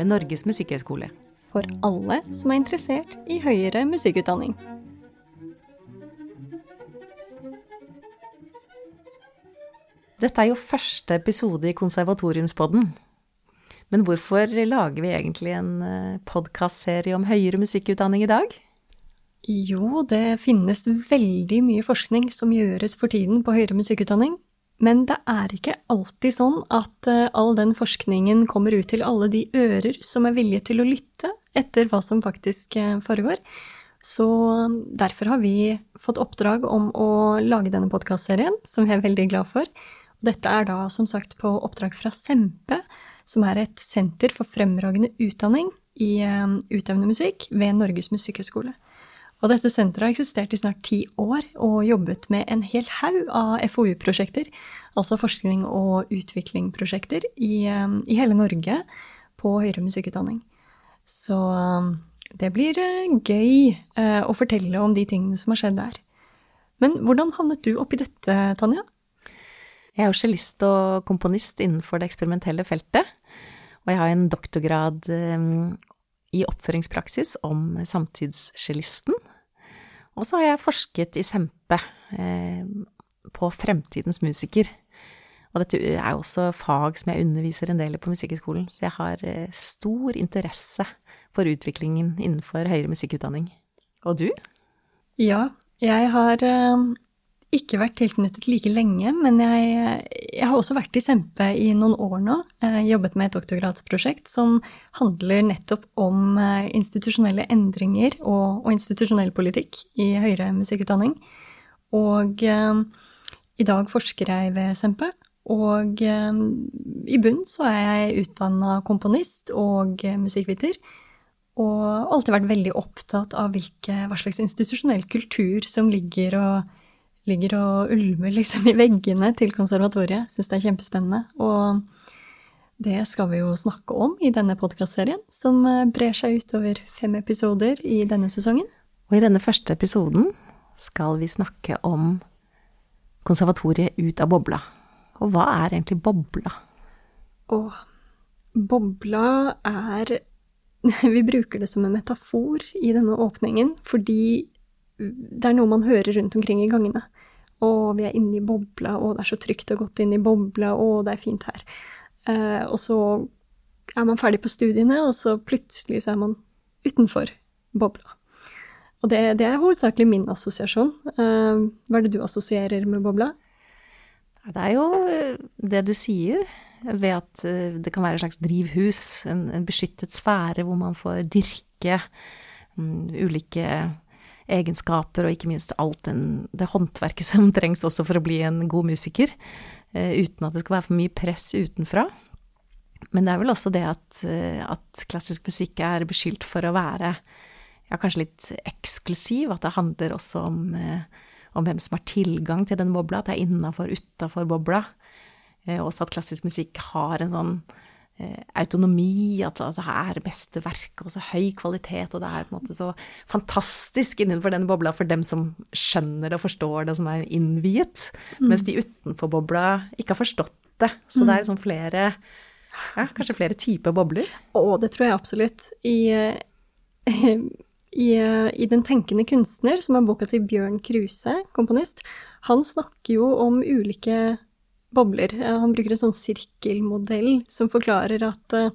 ved Norges musikkhøgskole. For alle som er interessert i høyere musikkutdanning. Dette er jo første episode i Konservatoriumspodden. Men hvorfor lager vi egentlig en podkastserie om høyere musikkutdanning i dag? Jo, det finnes veldig mye forskning som gjøres for tiden på høyere musikkutdanning. Men det er ikke alltid sånn at all den forskningen kommer ut til alle de ører som er villige til å lytte etter hva som faktisk foregår. Så derfor har vi fått oppdrag om å lage denne podkastserien, som vi er veldig glad for. Dette er da som sagt på oppdrag fra Sempe, som er et senter for fremragende utdanning i utøvende musikk ved Norges musikkhøgskole. Og dette senteret har eksistert i snart ti år og jobbet med en hel haug av FoU-prosjekter, altså forskning- og utviklingsprosjekter, i, i, hele Norge på høyere musikkutdanning. Så det blir gøy å fortelle om de tingene som har skjedd der. Men hvordan havnet du oppi dette, Tanja? Jeg er jo cellist og komponist innenfor det eksperimentelle feltet. Og jeg har en doktorgrad i oppføringspraksis om samtidscellisten. Og så har jeg forsket i Sempe eh, på fremtidens musiker. Og dette er jo også fag som jeg underviser en del i på Musikkhøgskolen, så jeg har eh, stor interesse for utviklingen innenfor høyere musikkutdanning. Og du? Ja, jeg har eh, ikke vært tilknyttet like lenge, men jeg, jeg, har også vært i Sempe i noen år nå. Jeg jobbet med et doktorgradsprosjekt som handler nettopp om institusjonelle endringer og, og institusjonell politikk i høyere musikkutdanning. Og eh, i dag forsker jeg ved Sempe. Og eh, i bunn så er jeg utdanna komponist og musikkviter. Og alltid vært veldig opptatt av hvilke, hva slags institusjonell kultur som ligger og ligger og ulmer liksom i veggene til konservatoriet. Syns det er kjempespennende. Og det skal vi jo snakke om i denne podkastserien, som brer seg utover fem episoder i denne sesongen. Og i denne første episoden skal vi snakke om konservatoriet ut av bobla. Og hva er egentlig bobla? Å, bobla er Vi bruker det som en metafor i denne åpningen fordi det er noe man hører rundt omkring i gangene. Å, vi er inne i bobla, å, det er så trygt og godt inne i bobla, å, det er fint her. Eh, og så er man ferdig på studiene, og så plutselig så er man utenfor bobla. Og det, det er hovedsakelig min assosiasjon. Eh, hva er det du assosierer med bobla? Det er jo det du sier, ved at det kan være et slags drivhus, en, en beskyttet sfære hvor man får dyrke um, ulike egenskaper og ikke minst alt den, det håndverket som trengs også for å bli en god musiker, uh, uten at det skal være for mye press utenfra. Men det er vel også det at, uh, at klassisk musikk er beskyldt for å være ja, kanskje litt eksklusiv, at det handler også om uh, om hvem som har tilgang til den bobla, at det er innafor, utafor bobla. Eh, også at klassisk musikk har en sånn eh, autonomi, at, at, det er beste verket, og så høy kvalitet, og det er på en måte så fantastisk innenfor den bobla for dem som skjønner det og forstår det, som er innviet, mm. mens de utenfor bobla ikke har forstått det. Så mm. det er liksom flere ja, kanskje flere typer bobler? Å, det tror jeg absolutt. I eh, i, i, Den tenkende kunstner, som er boka til Bjørn Kruse, komponist, han snakker jo om ulike bobler. Han bruker en sånn sirkelmodell som forklarer at eh,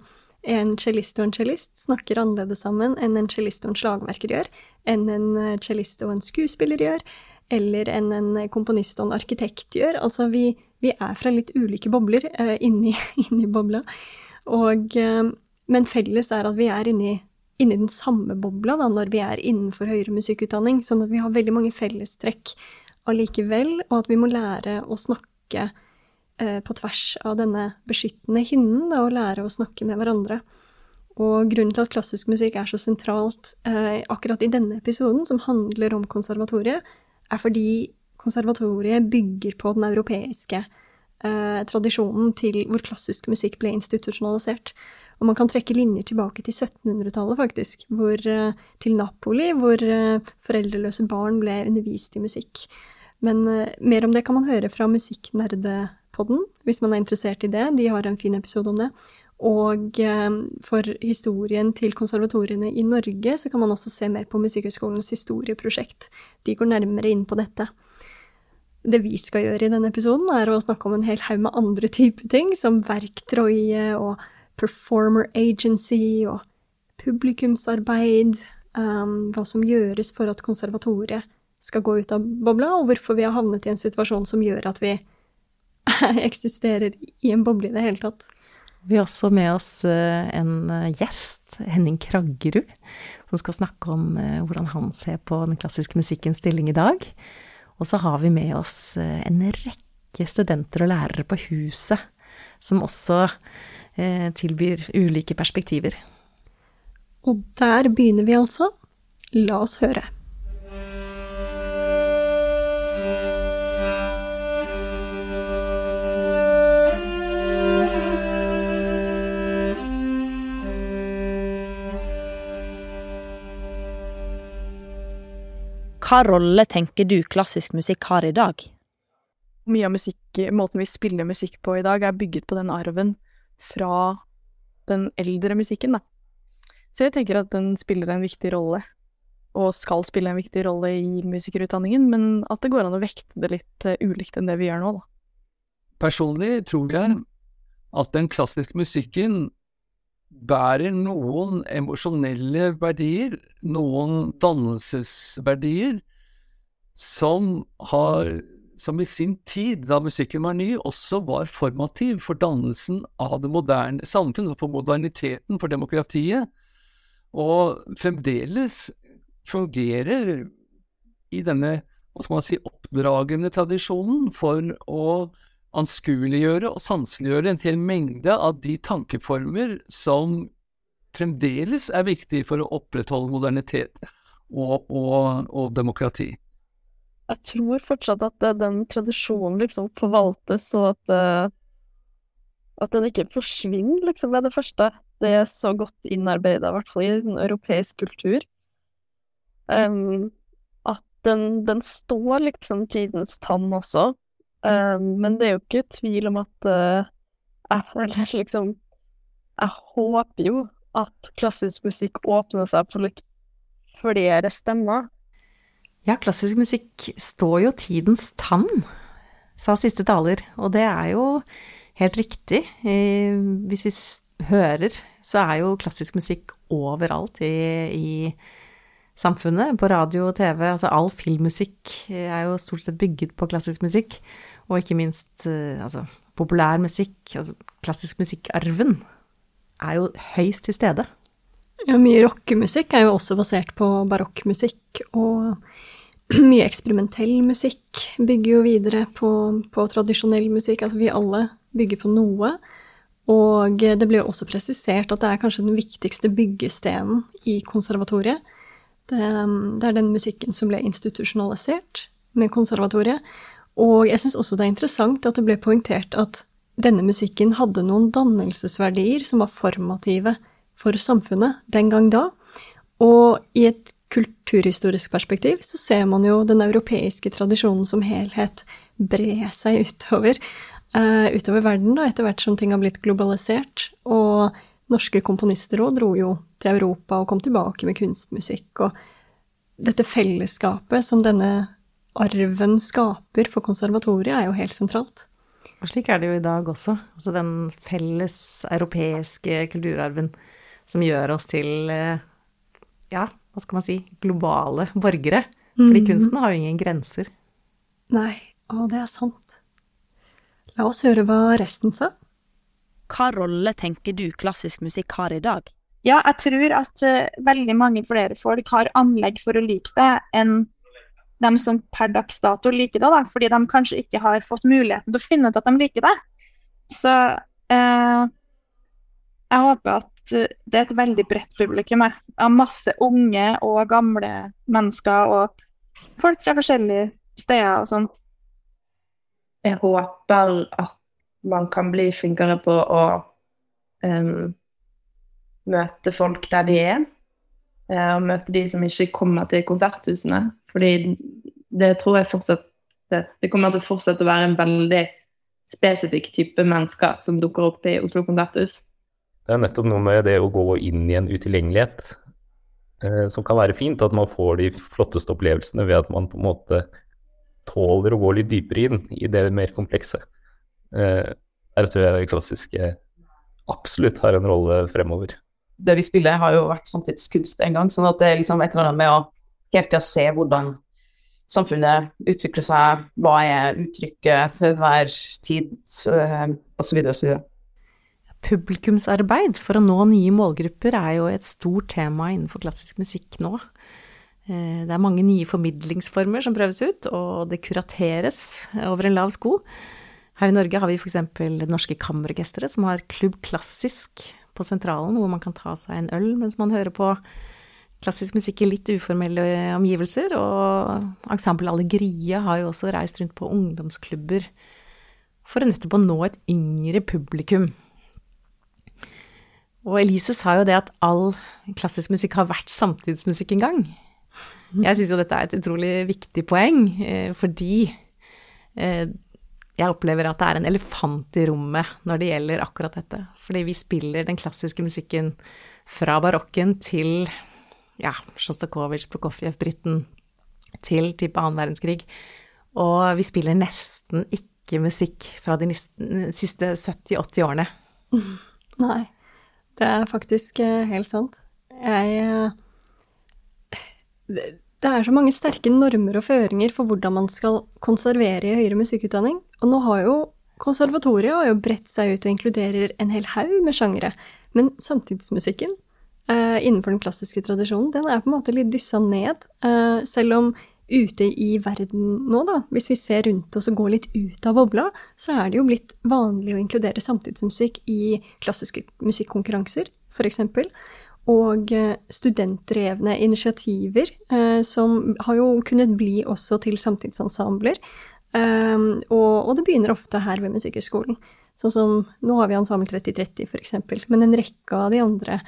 en cellist og en cellist snakker annerledes sammen enn en cellist og en slagverker gjør, enn en eh, cellist og en skuespiller gjør, eller enn en komponist og en arkitekt gjør. Altså, vi, vi er fra litt ulike bobler uh, inni, inni bobla. Og, uh, men felles er at vi er inni inni den samme bobla da, når vi er innenfor høyere musikkutdanning, sånn at vi har veldig mange fellestrekk allikevel, og at vi må lære å snakke eh, på tvers av denne beskyttende hinnen, da, og lære å snakke med hverandre. Og grunnen til at klassisk musikk er så sentralt eh, akkurat i denne episoden, som handler om konservatoriet, er fordi konservatoriet bygger på den europeiske eh, tradisjonen til hvor klassisk musikk ble institusjonalisert. Og man kan trekke linjer tilbake til 1700-tallet, faktisk, hvor, eh, til Napoli, hvor eh, foreldreløse barn ble undervist i musikk. Men eh, mer om det kan man høre fra Musikknerdepodden, hvis man er interessert i det. De har en fin episode om det. Og eh, for historien til konservatoriene i Norge, så kan man også se mer på Musikkhøgskolens historieprosjekt. De går nærmere inn på dette. Det vi skal gjøre i denne episoden, er å snakke om en hel haug med andre typer ting, som verktrøye, og performer agency og publikumsarbeid, um, hva som gjøres for at konservatoriet skal gå ut av bobla, og hvorfor vi har havnet i en situasjon som gjør at vi eksisterer i en boble i det hele tatt. Vi har også med oss eh, en eh, gjest, Henning Kraggerud, som skal snakke om eh, hvordan han ser på den klassiske musikkens stilling i dag. Og så har vi med oss en rekke studenter og lærere på huset, som også tilbyr ulike perspektiver. Og der begynner vi altså. La oss høre. Hva rolle tenker du klassisk musikk har i dag? Mye av musikk, måten vi spiller musikk på i dag, er bygget på den arven fra den eldre musikken, da. Så jeg tenker at den spiller en viktig rolle, og skal spille en viktig rolle i musikerutdanningen, men at det går an å vekte det litt uh, ulikt enn det vi gjør nå, da. Personlig tror jeg at den klassiske musikken bærer noen emosjonelle verdier, noen dannelsesverdier, som har som i sin tid, da musikken var ny, også var formativ for dannelsen av det moderne samfunn, for moderniteten, for demokratiet, og fremdeles fungerer i denne hva skal man si, oppdragende tradisjonen for å anskueliggjøre og sanseliggjøre en hel mengde av de tankeformer som fremdeles er viktige for å opprettholde modernitet og, og, og demokrati. Jeg tror fortsatt at den tradisjonen liksom forvaltes, og at, eh, at den ikke forsvinner, liksom, er det første. Det er så godt innarbeida, i hvert fall i en europeisk kultur. Um, at den, den, står liksom tidens tann også. Uh, men det er jo ikke tvil om at uh, jeg liksom Jeg håper jo at klassisk musikk åpner seg for litt flere stemmer. Ja, klassisk musikk står jo tidens tann, sa siste taler, og det er jo helt riktig. Eh, hvis vi hører, så er jo klassisk musikk overalt i, i samfunnet, på radio og TV. Altså all filmmusikk er jo stort sett bygget på klassisk musikk. Og ikke minst eh, altså, populær musikk, altså klassisk musikkarven, er jo høyst til stede. Ja, mye rockemusikk er jo også basert på barokkmusikk, og mye eksperimentell musikk bygger jo videre på, på tradisjonell musikk. Altså vi alle bygger på noe. Og det blir jo også presisert at det er kanskje den viktigste byggestenen i konservatoriet. Det, det er den musikken som ble institusjonalisert med konservatoriet. Og jeg syns også det er interessant at det ble poengtert at denne musikken hadde noen dannelsesverdier som var formative for samfunnet den gang da. Og i et kulturhistorisk perspektiv så ser man jo den europeiske tradisjonen som helhet bre seg utover, uh, utover verden, da, etter hvert som ting har blitt globalisert. Og norske komponister òg dro jo til Europa og kom tilbake med kunstmusikk. Og dette fellesskapet som denne arven skaper for konservatoriet, er jo helt sentralt. Og slik er det jo i dag også. Altså den felles europeiske kulturarven som gjør oss til, eh, ja, hva skal man si, globale borgere. Fordi mm. kunsten har jo ingen grenser. Nei, og det er sant. La oss høre hva resten sa. Hva rolle tenker du klassisk musikk har i dag? Ja, jeg tror at uh, veldig mange flere folk har anlegg for å like det, enn dem som per dags dato liker det, da, fordi de kanskje ikke har fått muligheten til å finne ut at de liker det. Så eh, jeg håper at eh, det er et veldig bredt publikum. her, Av masse unge og gamle mennesker og folk fra forskjellige steder og sånn. Jeg håper at man kan bli flinkere på å um, møte folk der de er. eh, Og møte de som ikke kommer til konserthusene. Fordi det tror jeg fortsatt det, det kommer til å fortsette å være en veldig spesifikk type mennesker som dukker opp i Oslo konserthus. Det er nettopp noe med det å gå inn i en utilgjengelighet eh, som kan være fint. At man får de flotteste opplevelsene ved at man på en måte tåler å gå litt dypere inn i det mer komplekse. Eh, der tror jeg det klassiske absolutt har en rolle fremover. det vi spiller, har jo vært samtidskunst en gang. Sånn at det er liksom et eller annet med å hele å se hvordan samfunnet utvikler seg, hva er uttrykket til hver tid, eh, osv. osv. Publikumsarbeid for å nå nye målgrupper er jo et stort tema innenfor klassisk musikk nå. Eh, Det er mange nye formidlingsformer som prøves ut, og det kurateres over en lav sko. Her i Norge har vi f.eks. Det Norske Kammerorkesteret, som har Klubb Klassisk på Sentralen, hvor man kan ta seg en øl mens man hører på klassisk musikk i litt uformelle omgivelser. Og Ensemble Allegria har jo også reist rundt på ungdomsklubber for nettopp å nå et yngre publikum. Og Elise sa jo det at all klassisk musikk har vært samtidsmusikk en gang. Jeg syns jo dette er et utrolig viktig poeng, eh, fordi eh, jeg opplever at det er en elefant i rommet når det gjelder akkurat dette. Fordi vi spiller den klassiske musikken fra barokken til ja, Sjostakovitsj, Prokofjev, Britten, til type annen verdenskrig. Og vi spiller nesten ikke musikk fra de siste 70-80 årene. Nei, det er faktisk eh, helt sant. Jeg eh, det, er så mange sterke normer og føringer for hvordan man skal konservere i høyere musikkutdanning. Og nå har jo konservatoriet har jo bredt seg ut og inkluderer en hel haug med sjangere. Men samtidsmusikken eh, innenfor den klassiske tradisjonen, den er på en måte litt dyssa ned. Uh, selv om ute i verden nå, da, hvis vi ser rundt oss og går litt ut av bobla, så er det jo blitt vanlig å inkludere samtidsmusikk i klassiske musikkonkurranser, f.eks. Og eh, studentdrevne initiativer, som har jo kunnet bli også til samtidsensembler. Og det begynner ofte her ved Musikkhøgskolen. Sånn som nå har vi Ensemble 3030, f.eks. Men en rekke av de andre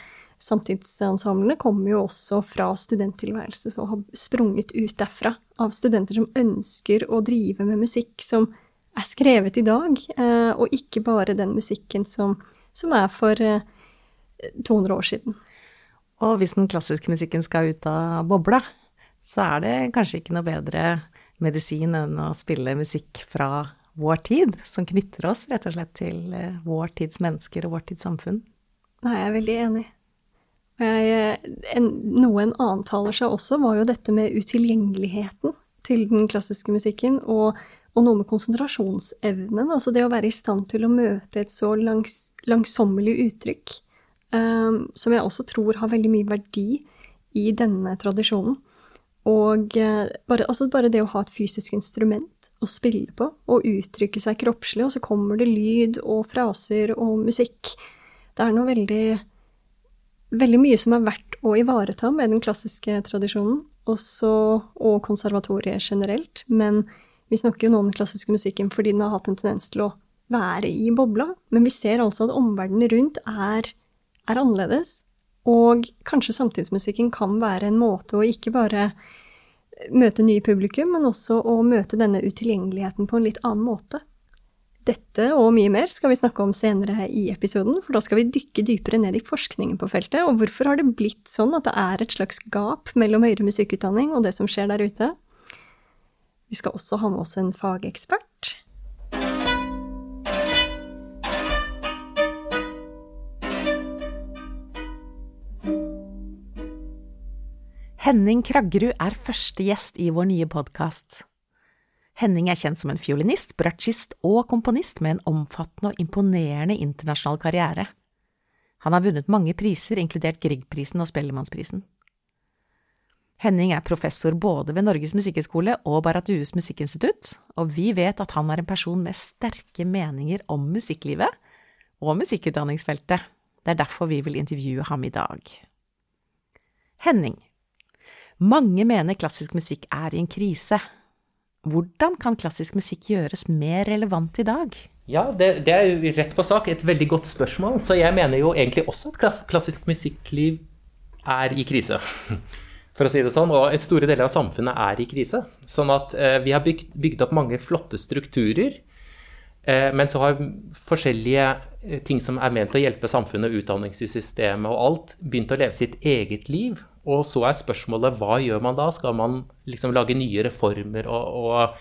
samtidsensemblene kommer jo også fra studenttilværelse, som har sprunget ut derfra. Av studenter som ønsker å drive med musikk som er skrevet i dag, eh, og ikke bare den musikken som, som er for eh, 200 år siden. Og hvis den klassiske musikken skal ut av bobla, så er det kanskje ikke noe bedre medisin enn å spille musikk fra vår tid, som knytter oss rett og slett til eh, vår tids mennesker og vår tids samfunn. Nei, jeg er veldig enig. Jeg, en, noe en avtaler seg også, var jo dette med utilgjengeligheten til den klassiske musikken, og, og noe med konsentrasjonsevnen. Altså det å være i stand til å møte et så langs, langsommelig uttrykk, um, som jeg også tror har veldig mye verdi i denne tradisjonen. Og eh, bare, altså bare det å ha et fysisk instrument å spille på, og uttrykke seg kroppslig, og så kommer det lyd og fraser og musikk. Det er noe veldig veldig mye som er verdt å ivareta med den klassiske tradisjonen, også, og konservatoriet generelt. Men vi snakker jo nå om den klassiske musikken fordi den har hatt en tendens til å være i bobla. Men vi ser altså at omverdenen rundt er, er annerledes. Og kanskje samtidsmusikken kan være en måte å ikke bare møte nye publikum, men også å møte denne utilgjengeligheten på en litt annen måte. Dette og mye mer skal vi snakke om senere i episoden, for da skal vi dykke dypere ned i forskningen på feltet, og hvorfor har det blitt sånn at det er et slags gap mellom høyere musikkutdanning og det som skjer der ute. Vi skal også ha med oss en fagekspert. Henning Kraggerud er første gjest i vår nye podkast. Henning er kjent som en fiolinist, bratsjist og komponist med en omfattende og imponerende internasjonal karriere. Han har vunnet mange priser, inkludert Griegprisen og Spellemannsprisen. Henning er professor både ved Norges musikkhøgskole og Barrat Dues musikkinstitutt, og vi vet at han er en person med sterke meninger om musikklivet og musikkutdanningsfeltet. Det er derfor vi vil intervjue ham i dag. Henning. Mange mener klassisk musikk er i en krise. Hvordan kan klassisk musikk gjøres mer relevant i dag? Ja, det, det, er jo rett på sak et veldig godt spørsmål. Så jeg mener jo egentlig også at klass, klassisk musikkliv er i krise. For å si det sånn, Og store deler av samfunnet er i krise. Sånn at eh, vi har bygd, bygd, opp mange flotte strukturer. Eh, men så har forskjellige eh, ting som er ment å hjelpe samfunnet, utdanningssystemet og alt, begynt å leve sitt eget liv. Og så er spørsmålet hva gjør man da? Skal man liksom lage nye reformer og, og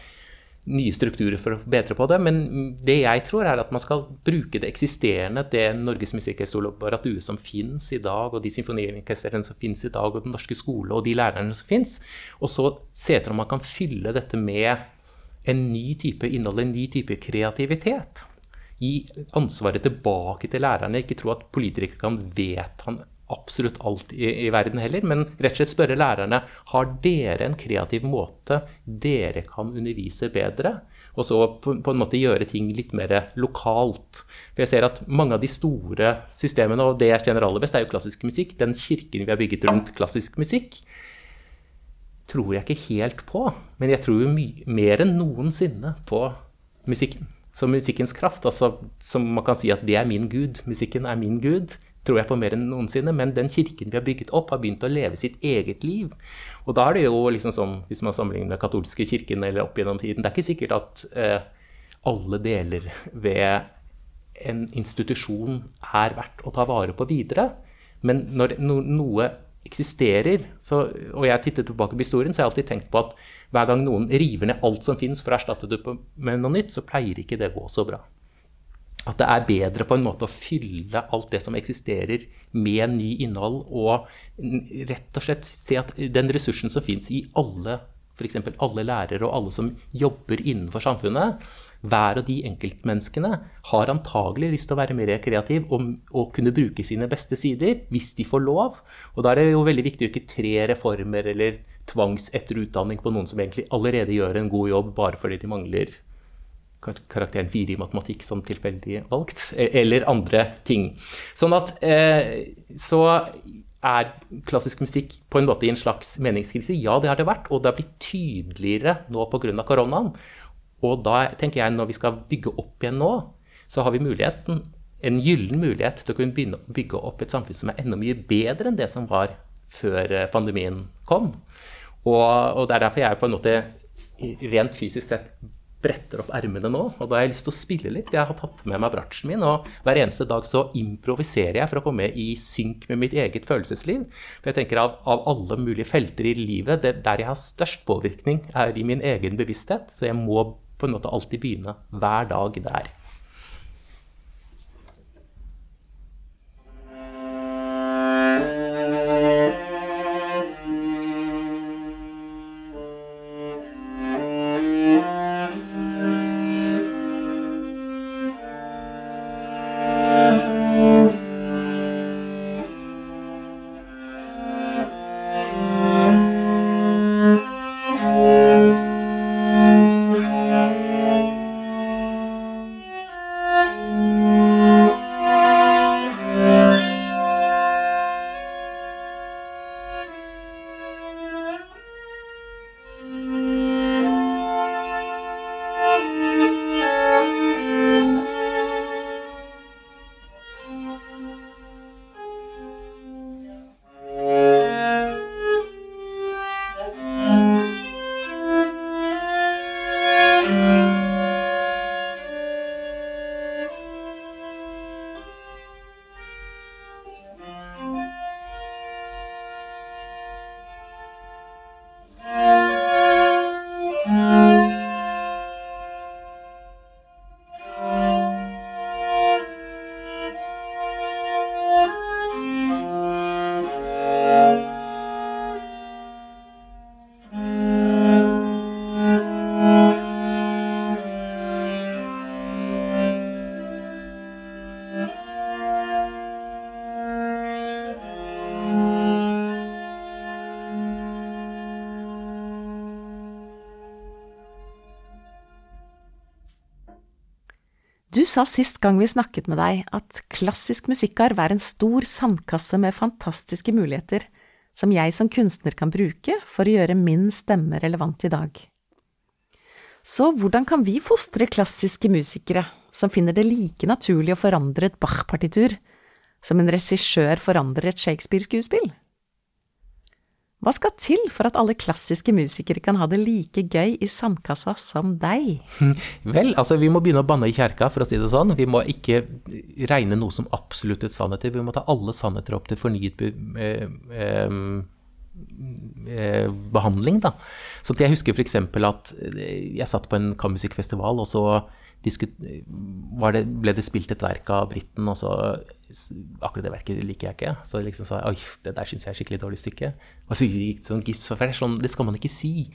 nye strukturer for å bedre på det. Men det jeg tror, er at man skal bruke det eksisterende, det Norges musikkhøgskole som fins i dag, og de symfoniorkestrene som fins i dag, og den norske skole og de lærerne som fins, og så se etter om man kan fylle dette med en ny type innhold, en ny type kreativitet. Gi ansvaret tilbake til lærerne. Ikke tro at politikere kan vedta absolutt alt i, i, verden heller, men rett og slett spørre lærerne har dere en kreativ måte dere kan undervise bedre, og så på, på, en måte gjøre ting litt mer lokalt. For jeg ser at mange av de store systemene, og det jeg kjenner aller best, er jo klassisk musikk. Den kirken vi har bygget rundt klassisk musikk, tror jeg ikke helt på, men jeg tror jo mer enn noensinne på musikken. Så musikkens kraft, altså som man kan si at det er min gud, musikken er min gud tror jeg på mer enn noensinne. Men den kirken vi har bygget opp, har begynt å leve sitt eget liv. Og da er det jo liksom sånn, hvis man sammenligner med katolske kirken eller opp gjennom tiden, det er ikke sikkert at eh, alle deler ved en institusjon er verdt å ta vare på videre. Men når no, noe eksisterer, så, og jeg tittet tilbake på historien, så har jeg alltid tenkt på at hver gang noen river ned alt som fins for å erstatte det med noe nytt, så pleier ikke det å gå så bra at det er bedre på en måte å fylle alt det som eksisterer, med ny innhold, og rett og slett se at den ressursen som fins i alle, f.eks. alle lærere og alle som jobber innenfor samfunnet, hver av de enkeltmenneskene har antagelig lyst til å være mer kreativ og, og, kunne bruke sine beste sider, hvis de får lov. Og da er det jo veldig viktig å ikke tre reformer eller tvangsetterutdanning på noen som egentlig allerede gjør en god jobb, bare fordi de mangler karakteren 4 i matematikk som tilfeldig valgt, e, eller andre ting. Sånn at eh, så er klassisk musikk på en måte i en slags meningskrise. Ja, det har det vært, og det har blitt tydeligere nå pga. koronaen. Og da tenker jeg, når vi skal bygge opp igjen nå, så har vi muligheten, en gyllen mulighet til å kunne begynne å bygge opp et samfunn som er enda mye bedre enn det som var før eh, pandemien kom. Og, og det er derfor jeg på en måte rent fysisk sett bretter opp ermene nå, og da har jeg lyst til å spille litt. Jeg har tatt med meg bratsjen min, og hver eneste dag så improviserer jeg for å komme i synk med mitt eget følelsesliv. For jeg tenker av, av alle mulige felter i livet, det, der jeg har størst påvirkning, er i min egen bevissthet. Så jeg må på en måte alltid begynne hver dag der. Sa sist gang vi snakket med deg at klassisk musikkarv er en stor sandkasse med fantastiske muligheter som jeg som kunstner kan bruke for å gjøre min stemme relevant i dag. Så hvordan kan vi fostre klassiske musikere som finner det like naturlig å forandre et Bach-partitur som en regissør forandrer et Shakespeare-skuespill? Hva skal til for at alle klassiske musikere kan ha det like gøy i sandkassa som deg? Vel, altså vi må begynne å banne i kjerka, for å si det sånn. Vi må ikke regne noe som absolutte sannheter. Vi må ta alle sannheter opp til fornyet eh, eh, eh, behandling, da. Så jeg husker f.eks. at jeg satt på en kammusikkfestival, og så det, ble det spilt et verk av briten, og så Akkurat det verket liker jeg ikke. Så jeg liksom sa oi, det der syns jeg er skikkelig dårlig stykke. Og så gikk det sånn gisp, sånn, det skal man ikke si.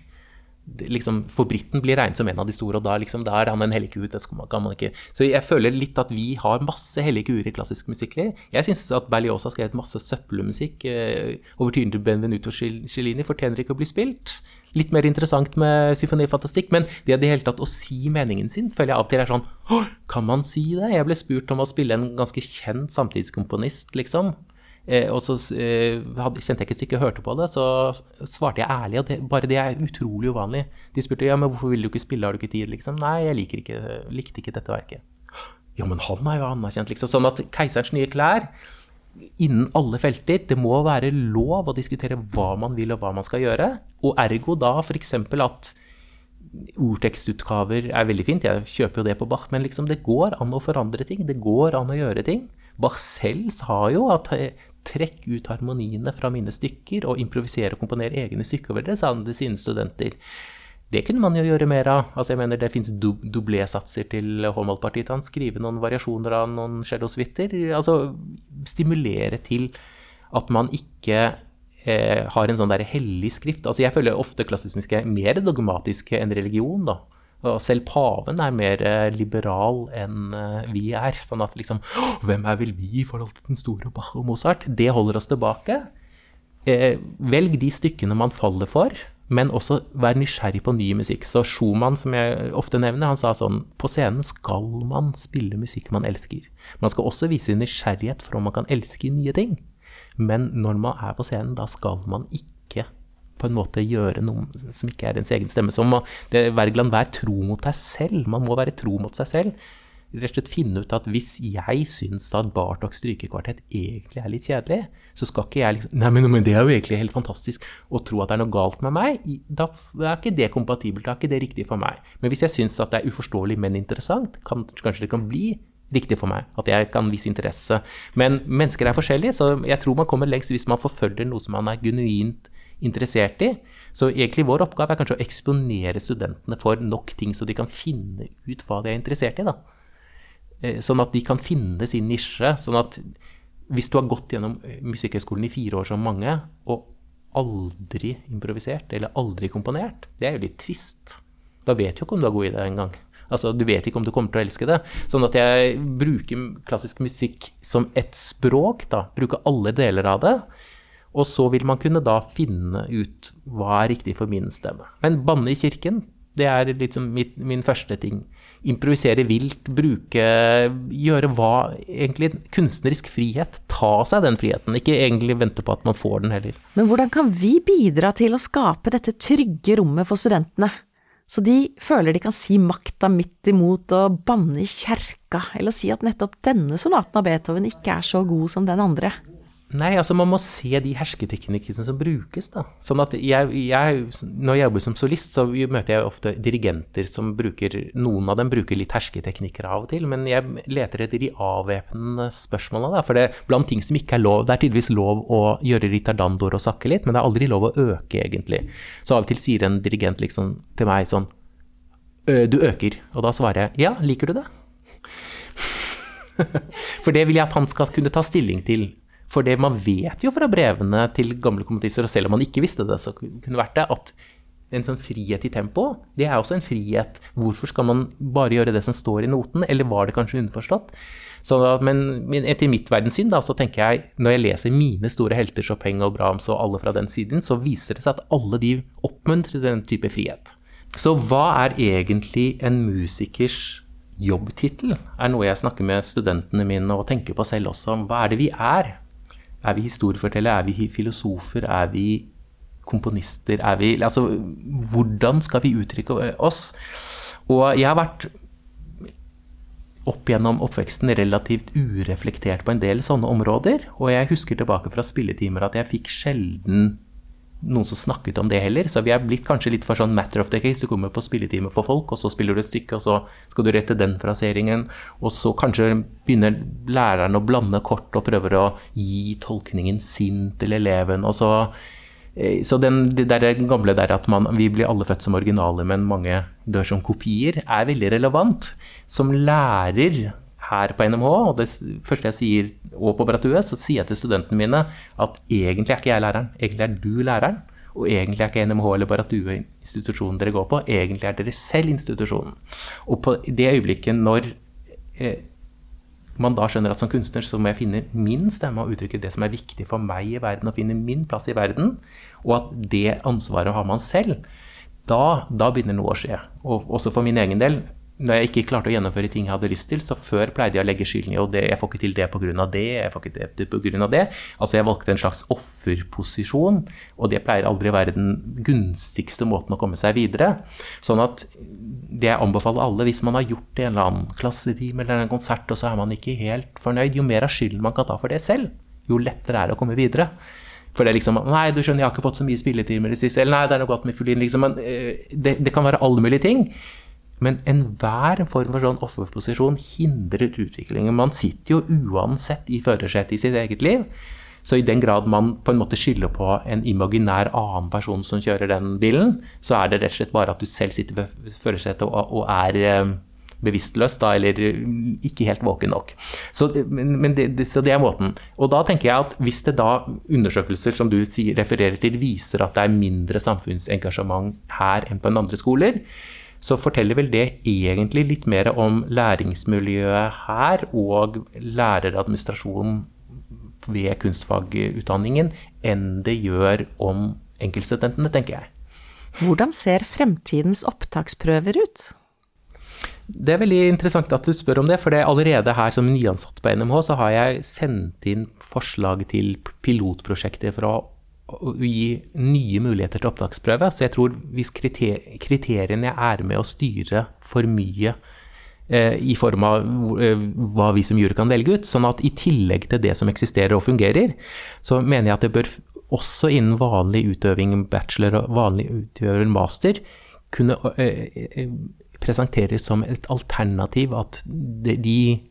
Det, liksom, for briten blir regnet som en av de store, og da, liksom, er han en hellig. Det skal man, ikke. Så jeg føler litt at vi har masse hellige kuer i klassisk musikk. Jeg syns at Berlioz har skrevet masse søppelmusikk. Eh, over til Benvenuto Cellini fortjener ikke å bli spilt litt mer interessant med symfonifantastikk. Men det i det hele tatt å si meningen sin, føler jeg av og til er sånn Kan man si det? Jeg ble spurt om å spille en ganske kjent samtidskomponist, liksom. Eh, og så eh, hadde, kjente jeg ikke stykket, hørte på det, så svarte jeg ærlig. Og det, bare det er utrolig uvanlig. De spurte ja, men hvorfor vil du ikke spille, har du ikke tid? Liksom. Nei, jeg liker ikke, likte ikke dette verket. Ja, men han er jo anerkjent, liksom. Sånn at Keiserens nye klær innen alle felter. Det må være lov å diskutere hva man vil og hva man skal gjøre. Og ergo da f.eks. at ordtekstutgaver er veldig fint, jeg kjøper jo det på Bach, men liksom det går an å forandre ting. Det går an å gjøre ting. Bach selv sa jo at eh, trekk ut harmoniene fra mine stykker og improvisere og komponere egne stykker over det, sa han til sine studenter. Det kunne man jo gjøre mer av. Altså jeg mener Det fins dublésatser til Håndballpartiet. Han skrive noen variasjoner av noen shadow-suiter. Altså stimulere til at man ikke eh, har en sånn der hellig skrift. Altså Jeg føler ofte klassisk musikk er mer dogmatiske enn religion. da. Og selv paven er mer eh, liberal enn eh, vi er. Sånn at liksom Hvem er vel vi i forhold til den store Bach og Mozart? Det holder oss tilbake. Eh, velg de stykkene man faller for men også være nysgjerrig på ny musikk. Så Schumann, som jeg ofte nevner, han sa sånn På scenen skal man spille musikk man elsker. Man skal også vise nysgjerrighet for om man kan elske nye ting. Men når man er på scenen, da skal man ikke på en måte gjøre noe som ikke er ens egen stemme. Så må, det, Wergeland, vær tro mot deg selv. Man må være tro mot seg selv rett og slett finne ut at hvis jeg syns at Bartok strykekvartett egentlig er litt kjedelig, så skal ikke jeg liksom Nei, men, men, det er jo egentlig helt fantastisk. Å tro at det er noe galt med meg, da er ikke det kompatibelt. Da er ikke det riktig for meg. Men hvis jeg syns at det er uforståelig, men interessant, kan, kanskje det kan bli riktig for meg. At jeg kan vise interesse. Men mennesker er forskjellige, så jeg tror man kommer lengst hvis man forfølger noe som man er genuint interessert i. Så egentlig vår oppgave er kanskje å eksponere studentene for nok ting, så de kan finne ut hva de er interessert i. da. Eh, sånn at de kan finne sin nisje. Sånn at hvis du har gått gjennom eh, Musikkhøgskolen i fire år som mange, og aldri improvisert eller aldri komponert, det er jo litt trist. Da vet du ikke om du er god i det engang. Altså, du vet ikke om du kommer til å elske det. Sånn at jeg bruker klassisk musikk som et språk. da, Bruker alle deler av det. Og så vil man kunne da finne ut hva er riktig for min stemme. Men banne i kirken, det er liksom mitt, min første ting improvisere vilt, bruke Gjøre hva egentlig Kunstnerisk frihet. Ta seg den friheten. Ikke egentlig vente på at man får den heller. Men hvordan kan vi bidra til å skape dette trygge rommet for studentene? Så de føler de kan si makta midt imot og banne i kjerka, eller si at nettopp denne sonaten av Beethoven ikke er så god som den andre. Nei, altså man må se de hersketeknikkene som brukes, da. Sånn at jeg, jeg, når jeg jobber som solist, så møter jeg ofte dirigenter som bruker Noen av dem bruker litt hersketeknikker av og til, men jeg leter etter de avvæpnende spørsmålene, da. For det, blant ting som ikke er lov Det er tydeligvis lov å gjøre ritardandoer og sakke litt, men det er aldri lov å øke, egentlig. Så av og til sier en dirigent liksom til meg sånn Du øker. Og da svarer jeg ja, liker du det? For det vil jeg at han skal kunne ta stilling til. For det man vet jo fra brevene til gamle komponister, og selv om man ikke visste det, så kunne vært det, at en sånn frihet i tempo, det er også en frihet. Hvorfor skal man bare gjøre det som står i noten, eller var det kanskje underforstått? Men, men, etter mitt verdenssyn, da, så tenker jeg, når jeg leser mine store helter, Chopin og Brahms og alle fra den siden, så viser det seg at alle de oppmuntrer den type frihet. Så hva er egentlig en musikers jobbtittel er noe jeg snakker med studentene mine og tenker på selv også. Hva er det vi er? Er vi historiefortellere? Er vi filosofer? Er vi komponister? Er vi Altså, hvordan skal vi uttrykke oss? Og jeg har vært opp gjennom oppveksten relativt ureflektert på en del sånne områder. Og jeg husker tilbake fra spilletimer at jeg fikk sjelden noen som snakket om det heller. Så vi er blitt kanskje litt for sånn matter of the case. Du kommer på spilletime for folk, og så spiller du et stykke, og så skal du rette den fraseringen. Og så kanskje begynner læreren å blande kort og prøver å gi tolkningen sin til eleven. og så eh, så den, det der gamle der at man, vi blir alle født som originaler, men mange dør som kopier, er veldig relevant. Som lærer her på NMH, og det første jeg sier, og på Bratue, så sier jeg til studentene mine at egentlig er ikke jeg læreren, egentlig er du læreren. Og egentlig er ikke NMH eller Baratue institusjonen dere går på, egentlig er dere selv institusjonen. Og på det øyeblikket når eh, man da skjønner at som kunstner så må jeg finne min stemme og uttrykke det som er viktig for meg i verden, og finne min plass i verden, og at det ansvaret har man selv, da, da begynner noe å skje. Og også for min egen del når jeg ikke klarte å gjennomføre ting jeg hadde lyst til, så før pleide jeg å legge skylden i og jeg får ikke til det pga. det, jeg får ikke det pga. det. Altså jeg valgte en slags offerposisjon, og det pleier aldri å være den gunstigste måten å komme seg videre. Sånn at det jeg anbefaler alle, hvis man har gjort det i en eller annen klassetime eller en konsert, og så er man ikke helt fornøyd, jo mer av skylden man kan ta for det selv, jo lettere er det å komme videre. For det er liksom Nei, du skjønner, jeg har ikke fått så mye spilletimer i det siste. Eller nei, det er noe godt med fiolin. Liksom. Men, eh, det, det kan være alle mulige ting. Men enhver form for sånn offerposisjon hindrer utviklingen. Man sitter jo uansett i førersetet i sitt eget liv. Så i den grad man på en måte skylder på en imaginær annen person som kjører den bilen, så er det rett og slett bare at du selv sitter ved førersetet og, er eh, bevisstløs da, eller ikke helt våken nok. Så, det, det, så det er måten. Og da tenker jeg at hvis det da undersøkelser som du refererer til, viser at det er mindre samfunnsengasjement her enn på en andre skoler, så forteller vel det egentlig litt mer om læringsmiljøet her og læreradministrasjonen ved kunstfagutdanningen enn det gjør om enkeltstudentene, tenker jeg. Hvordan ser fremtidens opptaksprøver ut? Det er veldig interessant at du spør om det, for det allerede her som nyansatt på NMH, så har jeg sendt inn forslag til pilotprosjekter for å å gi nye muligheter til opptaksprøve. Så jeg tror hvis kriteriene er med å styre for mye eh, i form av eh, hva vi som jury kan velge ut, sånn at i tillegg til det som eksisterer og fungerer, så mener jeg at det bør også innen vanlig utøving bachelor og vanlig utøver master kunne eh, eh presenteres som et alternativ at de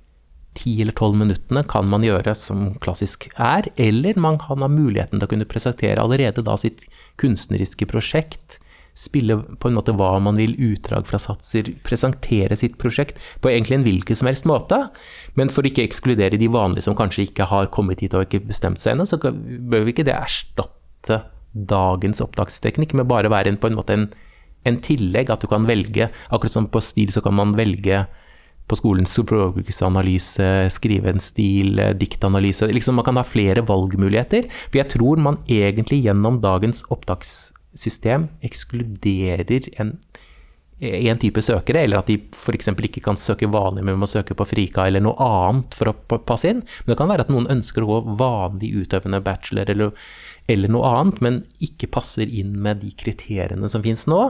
ti eller tolv minuttene kan man gjøre som klassisk er, eller man kan ha muligheten til å kunne presentere allerede da sitt kunstneriske prosjekt, spille på en måte hva man vil, utdrag fra satser, presentere sitt prosjekt på egentlig en hvilken som helst måte. Men for ikke ekskludere de vanlige som kanskje ikke har kommet hit og ikke bestemt seg ennå, så bør vi ikke det erstatte dagens opptaksteknikk med bare være en, på en måte en, en tillegg, at du kan velge, akkurat som på stil så kan man velge på skolen språkbruksanalyse, skrive en stil, eh, diktanalyse liksom Man kan ha flere valgmuligheter. For jeg tror man egentlig gjennom dagens opptakssystem ekskluderer en, en type søkere, eller at de f.eks. ikke kan søke vanlig, men må søke på Frika eller noe annet for å passe inn. Men det kan være at noen ønsker å gå vanlig utøvende bachelor eller, eller noe annet, men ikke passer inn med de kriteriene som finnes nå.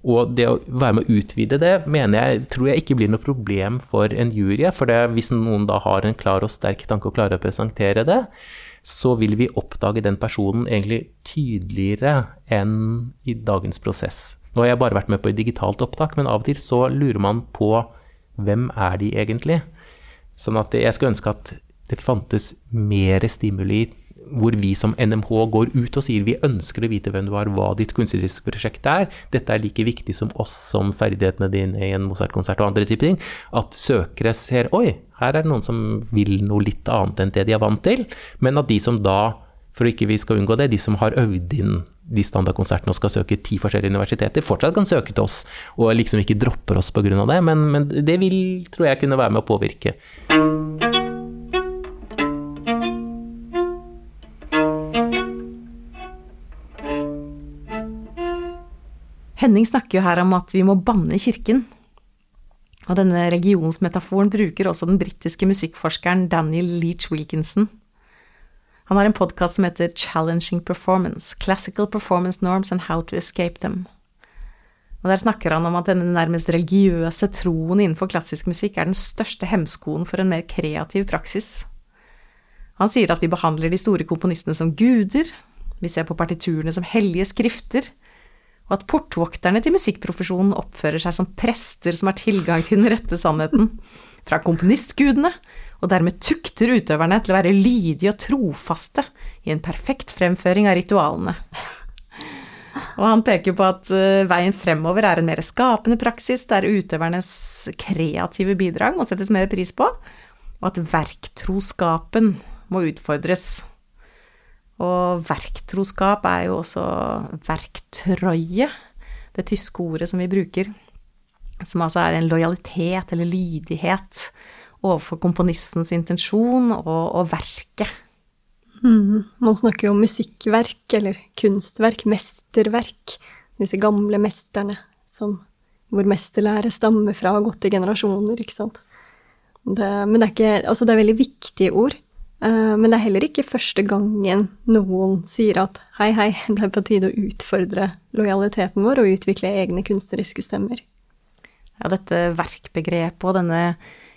Og det å være med å utvide det, mener jeg, tror jeg ikke blir noe problem for en jury. For det, hvis noen da har en klar og sterk tanke og klarer å presentere det, så vil vi oppdage den personen egentlig tydeligere enn i dagens prosess. Nå har jeg bare vært med på et digitalt opptak, men av og til så lurer man på hvem er de egentlig? Sånn at jeg skulle ønske at det fantes mer stimuli hvor vi som NMH går ut og sier vi ønsker å vite hvem du er, hva ditt kunstneriske prosjekt er. Dette er like viktig som oss som ferdighetene dine i en Mozart-konsert og andre typer ting. At søkere ser oi, her er det noen som vil noe litt annet enn det de er vant til. Men at de som da, for ikke vi skal unngå det, de som har øvd inn de standardkonsertene og skal søke ti forskjellige universiteter, fortsatt kan søke til oss og liksom ikke dropper oss pga. det. Men, men det vil, tror jeg, kunne være med å påvirke. Henning snakker jo her om at vi må banne Kirken. Og denne religionsmetaforen bruker også den britiske musikkforskeren Daniel Leach Wilkinson. Han har en podkast som heter Challenging Performance, Classical Performance Norms and How to Escape Them. Og Der snakker han om at denne nærmest religiøse troen innenfor klassisk musikk er den største hemskoen for en mer kreativ praksis. Han sier at vi behandler de store komponistene som guder, vi ser på partiturene som hellige skrifter, og at portvokterne til musikkprofesjonen oppfører seg som prester som har tilgang til den rette sannheten fra komponistgudene, og dermed tukter utøverne til å være lydige og trofaste i en perfekt fremføring av ritualene. Og han peker på at uh, veien fremover er en mer skapende praksis, der utøvernes kreative bidrag må settes mer pris på, og at verktroskapen må utfordres. Og verktroskap er jo også verktrøye, det tyske ordet som vi bruker, som altså er en lojalitet eller lydighet overfor komponistens intensjon og, og verket. Mm. Man snakker jo om musikkverk, eller kunstverk, mesterverk. Disse gamle mesterne som, hvor mesterlære stammer fra og gått i generasjoner, ikke sant. Det, men det er, ikke, altså det er veldig viktige ord. Uh, men det er heller ikke første gangen noen sier at hei, hei, det er på tide å utfordre lojaliteten vår og utvikle egne kunstneriske stemmer. Ja, dette verkbegrepet og denne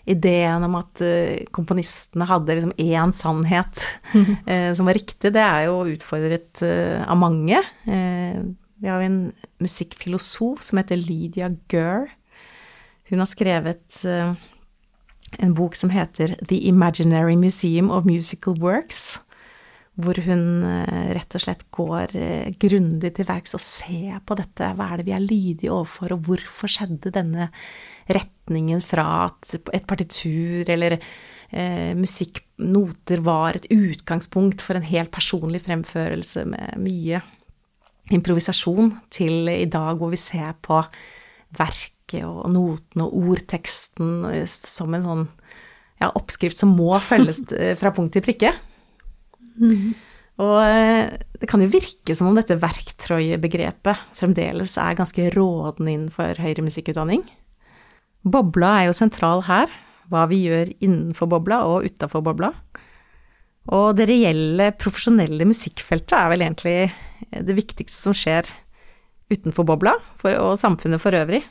ideen om at uh, komponistene hadde liksom én sannhet uh, som var riktig, det er jo utfordret av mange. vi har jo en musikkfilosof som heter Lydia Gurr. Hun har skrevet en bok som heter The Imaginary Museum of Musical Works, hvor hun eh, rett og slett går eh, grundig til verks og ser på dette. Hva er det vi er lydige overfor, og hvorfor skjedde denne retningen fra at et partitur eller eh, musikknoter var et utgangspunkt for en helt personlig fremførelse med mye improvisasjon, til i dag hvor vi ser på verk verket og notene og ordteksten som en sånn ja, oppskrift som må følges eh, fra punkt til prikke. Mm. Og eh, det kan jo virke som om dette verktøybegrepet fremdeles er ganske rådende innenfor høyere musikkutdanning. Bobla er jo sentral her, hva vi gjør innenfor bobla og utafor bobla. Og det reelle, profesjonelle musikkfeltet er vel egentlig det viktigste som skjer utenfor bobla, for, og samfunnet for øvrig.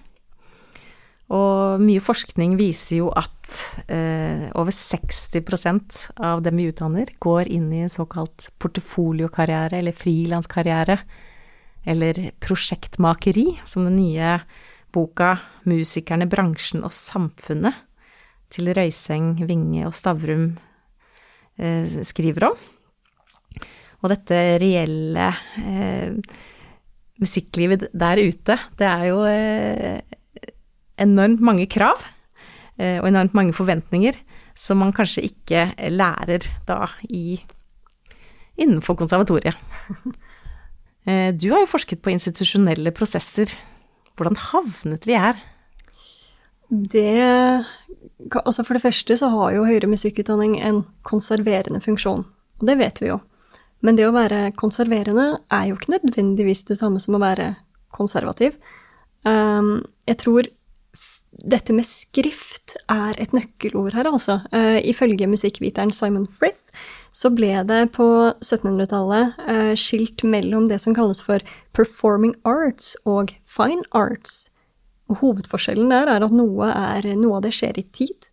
Og mye forskning viser jo at eh, over 60% av dem vi utdanner, går inn i en såkalt portefoliokarriere eller frilanskarriere, eller prosjektmakeri, som den nye boka 'Musikerne, bransjen og samfunnet' til Røyseng, Vinge og Stavrum eh, skriver om. Og dette reelle eh, musikklivet der ute, det er jo eh, enormt mange krav eh, og enormt mange forventninger som man kanskje ikke lærer da i innenfor konservatoriet. Eh, du har jo forsket på institusjonelle prosesser. Hvordan havnet vi her? Det Altså for det første så har jo høyere musikkutdanning en konserverende funksjon. Og det vet vi jo. Men det å være konserverende er jo ikke nødvendigvis det samme som å være konservativ. Um, jeg tror dette med skrift er et nøkkelord her, altså. Uh, ifølge musikkviteren Simon Frith så ble det på 1700-tallet uh, eh, skilt mellom det som kalles for performing arts og fine arts. Og hovedforskjellen der er at noe, er, noe av det skjer i tid,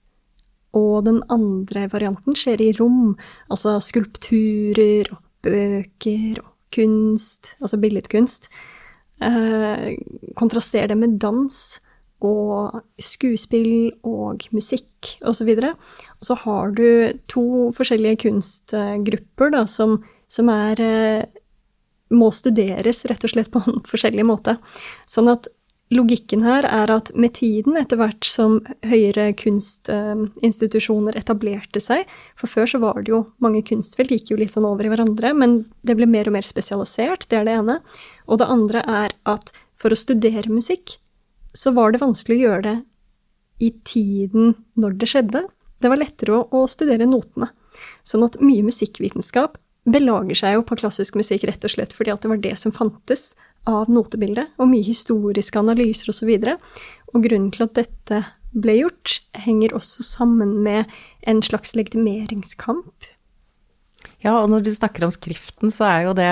og den andre varianten skjer i rom, altså skulpturer og bøker og kunst, altså billedkunst. Uh, kontraster det med dans og skuespill og musikk osv. Og, og så har du to forskjellige kunstgrupper da, som, som er eh, må studeres rett og slett på en forskjellig måte. Sånn at logikken her er at med tiden, etter hvert som høyere kunstinstitusjoner etablerte seg For før så var det jo mange kunstfelt, gikk jo litt sånn over i hverandre, men det ble mer og mer spesialisert, det er det ene. Og det andre er at for å studere musikk, så var det vanskelig å gjøre det i tiden når det skjedde. Det var lettere å, studere notene. Sånn at mye musikkvitenskap belager seg jo på klassisk musikk rett og slett fordi at det var det som fantes av notebildet, og mye historiske analyser osv. Og, så og grunnen til at dette ble gjort, henger også sammen med en slags legitimeringskamp. Ja, og når du snakker om skriften, så er jo det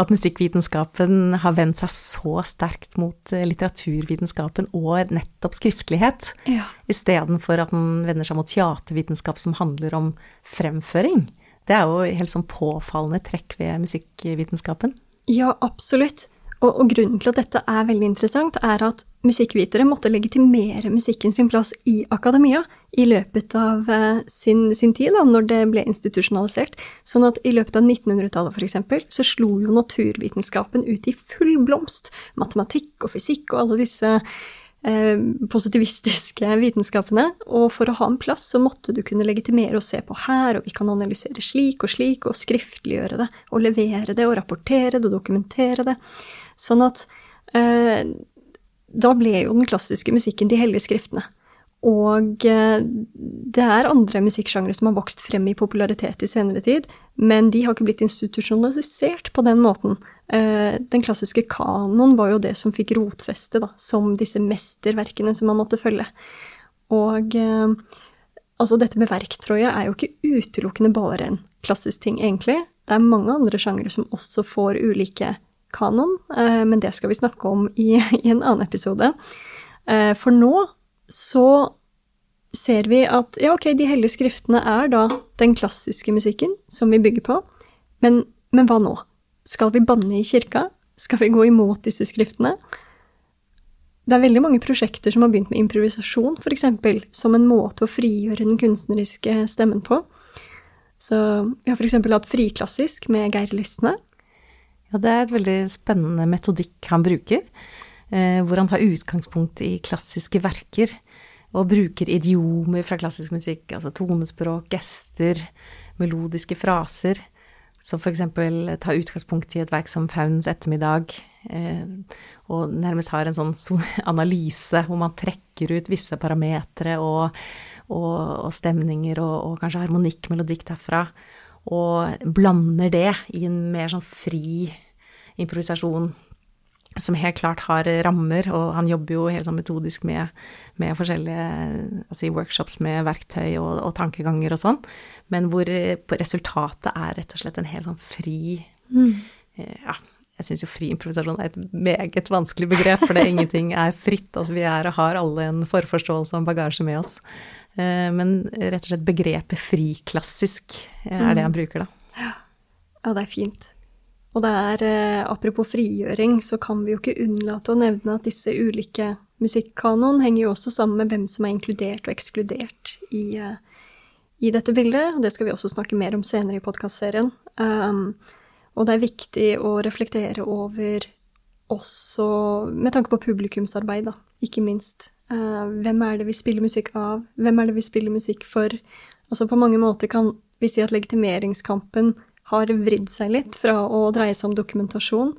at musikkvitenskapen har vendt seg så sterkt mot eh, litteraturvitenskapen og nettopp skriftlighet, Ja. istedenfor at den vender seg mot teatervitenskap som handler om fremføring. Det er jo helt sånn påfallende trekk ved musikkvitenskapen. Ja, absolutt. Og, og grunnen til at dette er veldig interessant, er at musikkvitere måtte legitimere musikken sin plass i akademia i løpet av eh, sin, sin tid, da, når det ble institusjonalisert. Sånn at i løpet av 1900-tallet f.eks. så slo jo naturvitenskapen ut i full blomst. Matematikk og fysikk og alle disse eh, positivistiske vitenskapene. Og for å ha en plass så måtte du kunne legitimere og se på her, og vi kan analysere slik og slik, og skriftliggjøre det, og levere det, og rapportere det, og dokumentere det. Sånn at eh, da ble jo den klassiske musikken de hellige skriftene. Og eh, det er andre musikksjangre som har vokst frem i popularitet i senere tid, men de har ikke blitt institusjonalisert på den måten. Eh, den klassiske kanon var jo det som fikk rotfeste, da, som disse mesterverkene som man måtte følge. Og eh, altså dette med verktrøye er jo ikke utelukkende bare en klassisk ting, egentlig. Det er mange andre sjangre som også får ulike kanon, eh, men det skal vi snakke om i, i en annen episode. Eh, For nå så ser vi at ja, ok, de hellige skriftene er da den klassiske musikken som vi bygger på, men, men hva nå? Skal vi banne i kirka? Skal vi gå imot disse skriftene? Det er veldig mange prosjekter som har begynt med improvisasjon, f.eks., som en måte å frigjøre den kunstneriske stemmen på. Så vi har f.eks. hatt Friklassisk med Geir Lysne. Ja, det er et veldig spennende metodikk han bruker, eh, hvor han tar utgangspunkt i klassiske verker, og bruker idiomer fra klassisk musikk, altså tonespråk, gester, melodiske fraser, som eksempel tar utgangspunkt i et verk som Faunens ettermiddag, eh, og nærmest har en sånn analyse hvor man trekker ut visse parametere og, og, og stemninger og, og kanskje harmonikk, melodikk derfra, og blander det i en mer sånn fri improvisasjon som helt klart har rammer, og han jobber jo helt sånn metodisk med, med forskjellige altså workshops med verktøy og, og tankeganger og sånn, men hvor eh, resultatet er rett og slett en helt sånn fri mm. Ja, jeg syns jo fri improvisasjon er et meget vanskelig begrep, for det er ingenting er fritt. Altså vi er og har alle en forforståelse og en bagasje med oss. Eh, Men rett og slett begrepet friklassisk eh, er det han bruker, da. Ja, det er fint. Og det er, eh, apropos frigjøring, så kan vi jo ikke unnlate å nevne at disse ulike musikkkanon henger jo også sammen med hvem som er inkludert og ekskludert i, i dette bildet. og Det skal vi også snakke mer om senere i podkastserien. Um, og det er viktig å reflektere over også med tanke på publikumsarbeid, da, ikke minst. Eh, hvem er det vi spiller musikk av? Hvem er det vi spiller musikk for? Altså på mange måter kan vi si at legitimeringskampen har vridd seg litt fra å dreie seg om dokumentasjon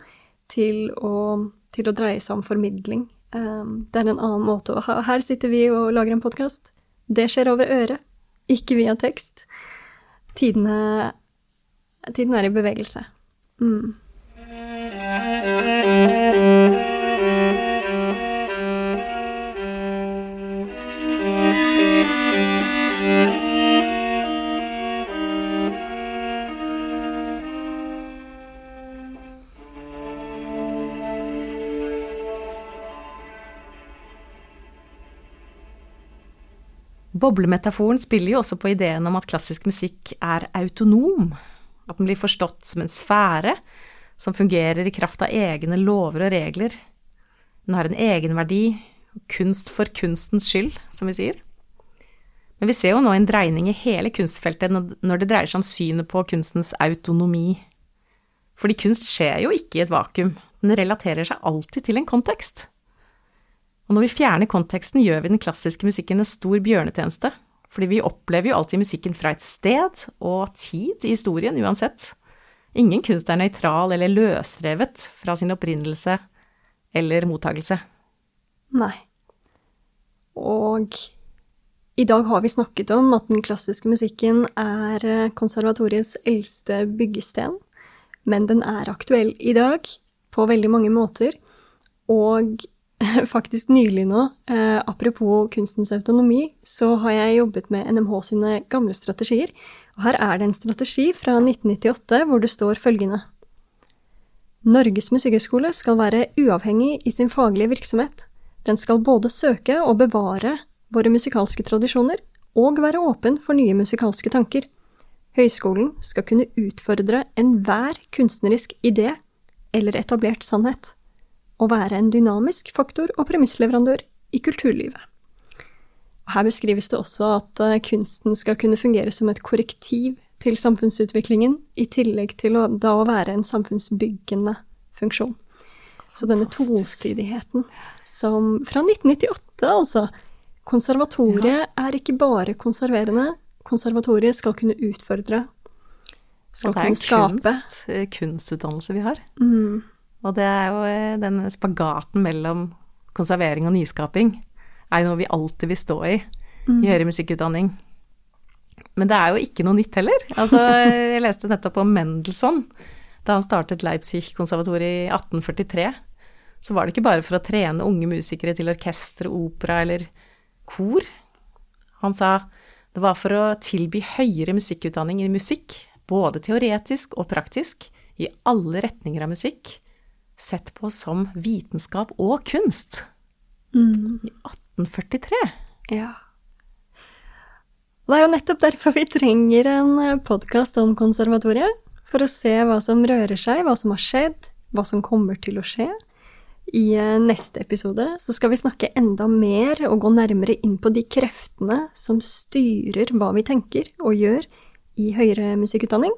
til å, til å dreie seg om formidling. Um, det er en annen måte å ha Her sitter vi og lager en podkast. Det skjer over øret, ikke via tekst. Tidene, tiden er i bevegelse. Mm. Boblemetaforen spiller jo også på ideen om at klassisk musikk er autonom, at den blir forstått som en sfære som fungerer i kraft av egne lover og regler. Den har en egenverdi, kunst for kunstens skyld, som vi sier. Men vi ser jo nå en dreining i hele kunstfeltet når det dreier seg om synet på kunstens autonomi. Fordi kunst skjer jo ikke i et vakuum, den relaterer seg alltid til en kontekst. Og når vi fjerner konteksten, gjør vi den klassiske musikken en stor bjørnetjeneste, fordi vi opplever jo alltid musikken fra et sted og tid i historien uansett. Ingen kunst er nøytral eller løsrevet fra sin opprinnelse eller mottagelse. Nei. Og i dag har vi snakket om at den klassiske musikken er eh, konservatoriets eldste byggesten, men den er aktuell i dag på veldig mange måter. Og faktisk nylig nå, eh, apropos kunstens autonomi, så har jeg jobbet med NMH sine gamle strategier. Og her er det en strategi fra 1998 hvor det står følgende. Norges musikkhøgskole skal være uavhengig i sin faglige virksomhet. Den skal både søke og bevare våre musikalske tradisjoner, og være åpen for nye musikalske tanker. Høyskolen skal kunne utfordre enhver kunstnerisk idé eller etablert sannhet å være en dynamisk faktor og premissleverandør i kulturlivet. Her beskrives det også at eh, kunsten skal kunne fungere som et korrektiv til samfunnsutviklingen, i tillegg til å, da å være en samfunnsbyggende funksjon. Så denne tosidigheten som Fra 1998, altså. Konservatoriet ja. er ikke bare konserverende. Konservatoriet skal kunne utfordre. Skal kunne skape. Det er en kunst, eh, kunstutdannelse vi har. Mm. Og det er jo eh, den spagaten mellom konservering og nyskaping er jo noe vi alltid vil stå i mm. i høyere musikkutdanning. Men det er jo ikke noe nytt heller. Altså, jeg leste nettopp om Mendelssohn. Da han startet Leipzig-konservatoriet i 1843, så var det ikke bare for å trene unge musikere til orkester, opera eller kor. Han sa det var for å tilby høyere musikkutdanning i musikk, både teoretisk og praktisk, i alle retninger av musikk, sett på som vitenskap og kunst. Mm. I 1843. Ja. Det er jo nettopp derfor vi trenger en eh, podkast om konservatoriet. For å se hva som rører seg, hva som har skjedd, hva som kommer til å skje. I eh, neste episode så skal vi snakke enda mer og gå nærmere inn på de kreftene som styrer hva vi tenker og gjør i høyere musikkutdanning.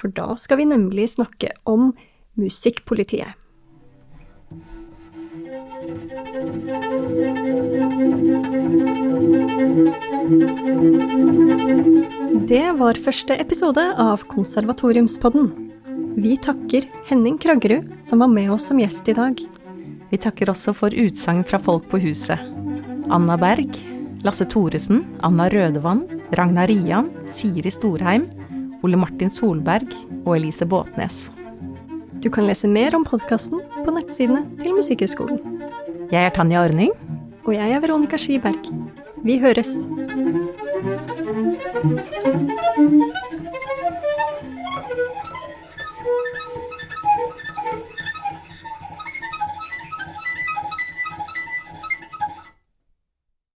For da skal vi nemlig snakke om musikkpolitiet. Det var første episode av Konservatoriumspodden. Vi takker Henning Kraggerud, som var med oss som gjest i dag. Vi takker også for utsagn fra folk på huset. Anna Berg, Lasse Thoresen, Anna Rødevann, Ragnar Rian, Siri Storheim, Ole Martin Solberg og Elise Båtnes. Du kan lese mer om podkasten på nettsidene til Musikkhøgskolen. Jeg er Tanja Ordning. Og jeg er Veronica Skiberg. Vi høres.